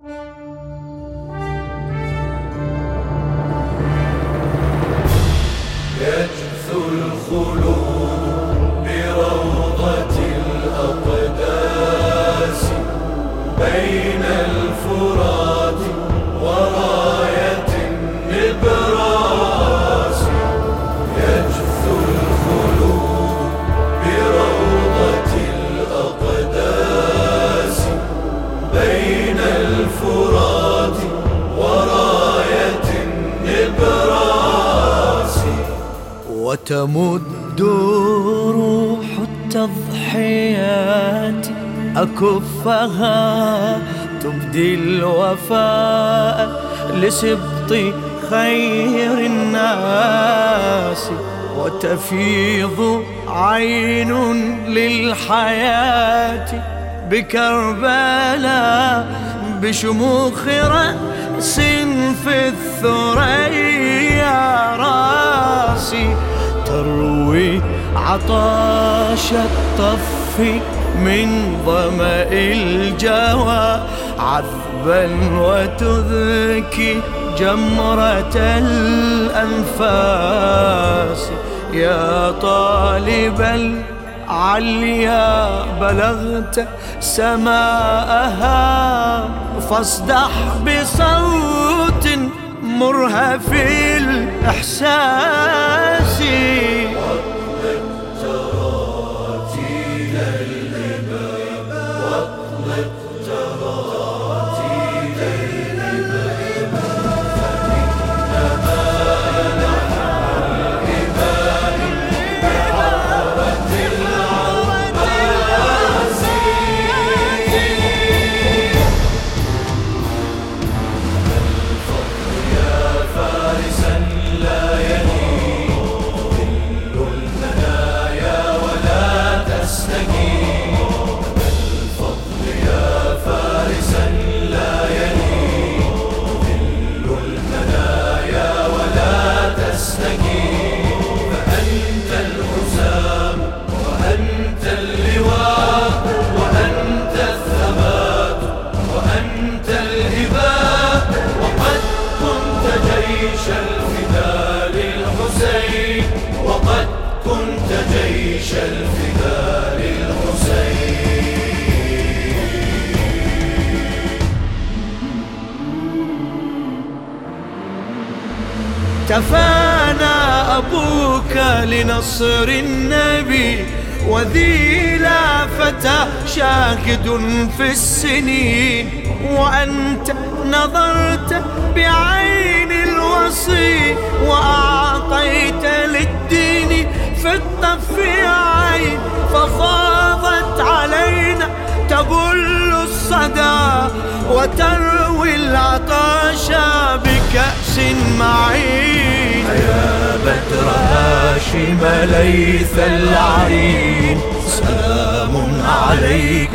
Música وتمد روح التضحيات أكفها تبدي الوفاء لسبط خير الناس وتفيض عين للحياة. بكربلاء بشموخ رأس في الثريا. عطاش الطف من ظمأ الجوى عذبا وتذكي جمرة الأنفاس. يا طالب العليا بلغت سماءها فاصدح بصوت مرهف الإحساس. تفانى أبوك لنصر النبي وذي لا فتى شاهد في السنين. وأنت نظرت بعين الوصي وأعطيت للدين في الطف عين ففاضت علينا تبل الصدى وتروي العطاش بكأس معين. يا بدر هاشم ليث العرين سلام عليك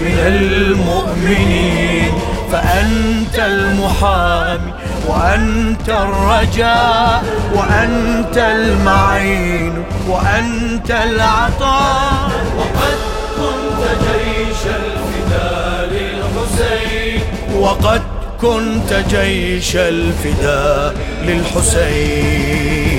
من المؤمنين فأنت المحامي وأنت الرجاء وأنت المعين وأنت العطاء وقد كنت جيش الفداء للحسين وقد كنت جيش الفداء للحسين.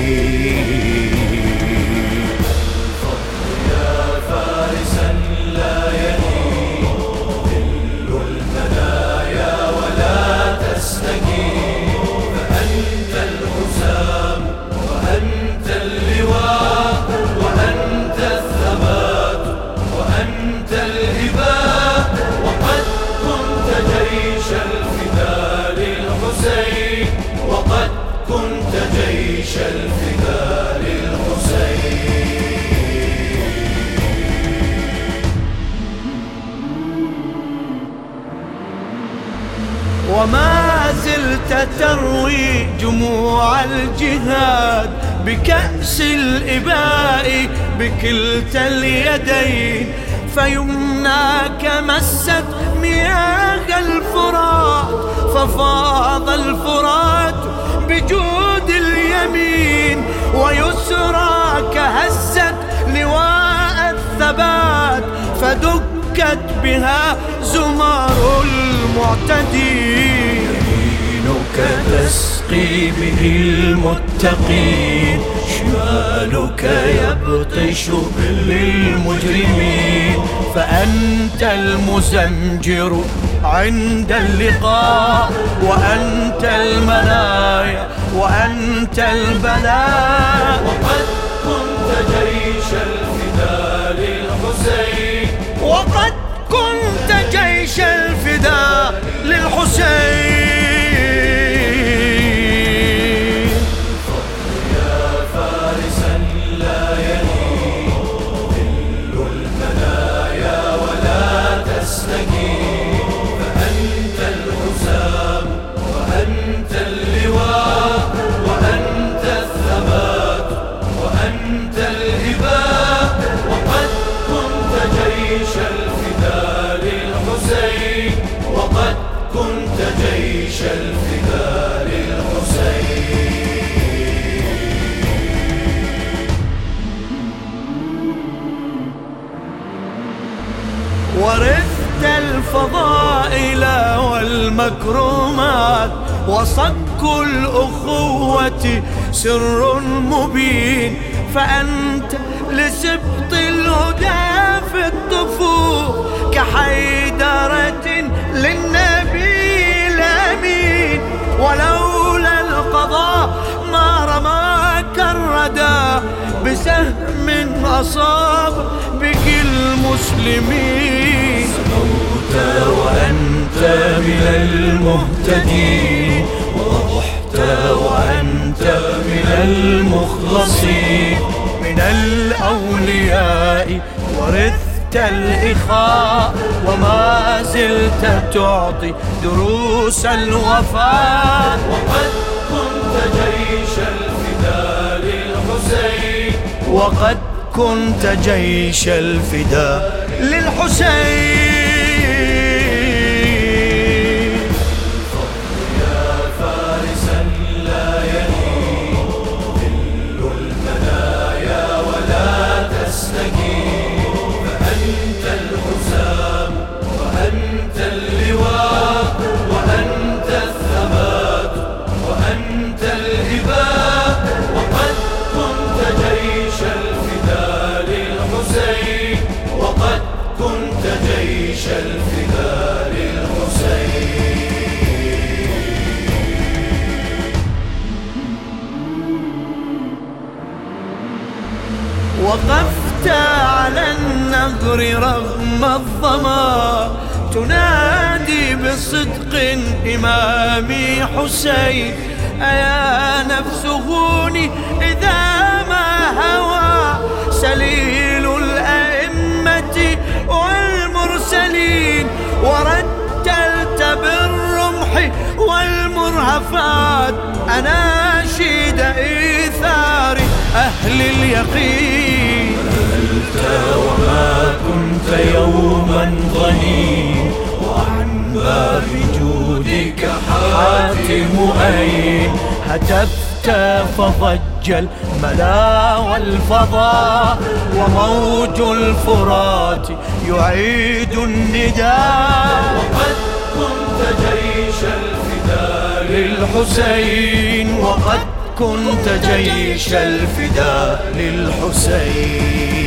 وما زلت تروي جموع الجهاد بكأس الإباء بكلتا اليدين فيمناك مست مياه الفرات ففاض الفرات بجود اليمين ويسراك هزت لواء الثبات فدكت بها زمر المعتدين. يمينك تسقي به المتقين. شمالك يبطش بالمجرمين فأنت المزمجر عند اللقاء وأنت المنايا وأنت البلاء. وقد كنت جيش الفداء للحسين وقد كنت جيش الفداء للحسين. وصك الأخوة سر مبين فأنت لسبط الهدى في الطفوف كحيدرة للنبي الأمين. ولولا القضاء ما رماك الردى بسهم أصاب بك المسلمين. سموت وأنت من المهتدين. المخلصين من الأولياء ورثت الإخاء وما زلت تعطي دروس الوفاء. وقد كنت جيش الفداء للحسين. وقد كنت جيش الفداء للحسين. وقفت على النهر رغم الظمأ. تنادي بصدق إمامي حسين. أيا نفس هوني إذا ما هوى. سليل الأئمة والمرسلين. ورتلت بالرمح والمرهفات. أناشيد إيثار أهل اليقين. أنت وما كنت يوما ظنين وعن باب جودك حاتم أين. هتفت فضج الملا والفضاء وموج الفرات يعيد النداء وقد كنت جيش الفداء للحسين. وقد كنت جيش الفداء للحسين.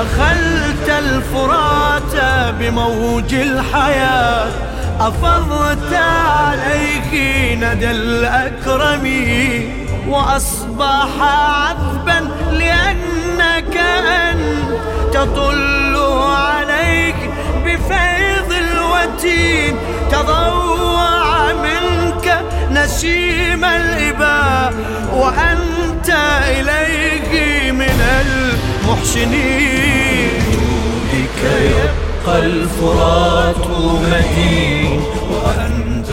دخلت الفرات بموج الحياة أفضت عليك ندى الأكرم وأصبح عذبا لأنك أنت تطل عليك بفيض الوتين تضوع منك نسيم الإباء وأنت من المحسنين جودك يبقى الفرات مدين وأنت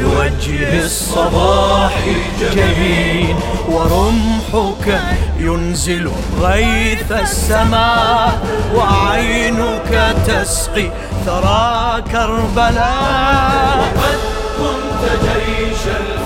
لوجه الصباح جبين ورمحك ينزل غيث السماء وعينك تسقي ثرى كربلاء. وقد كنت جيش الفداء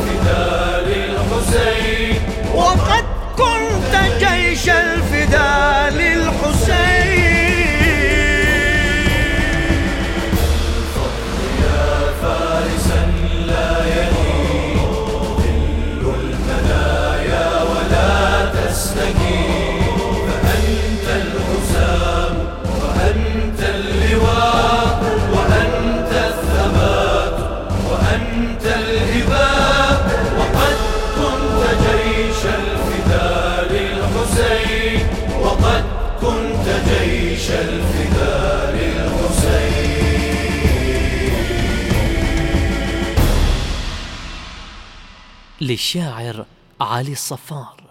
للشاعر علي الصفار.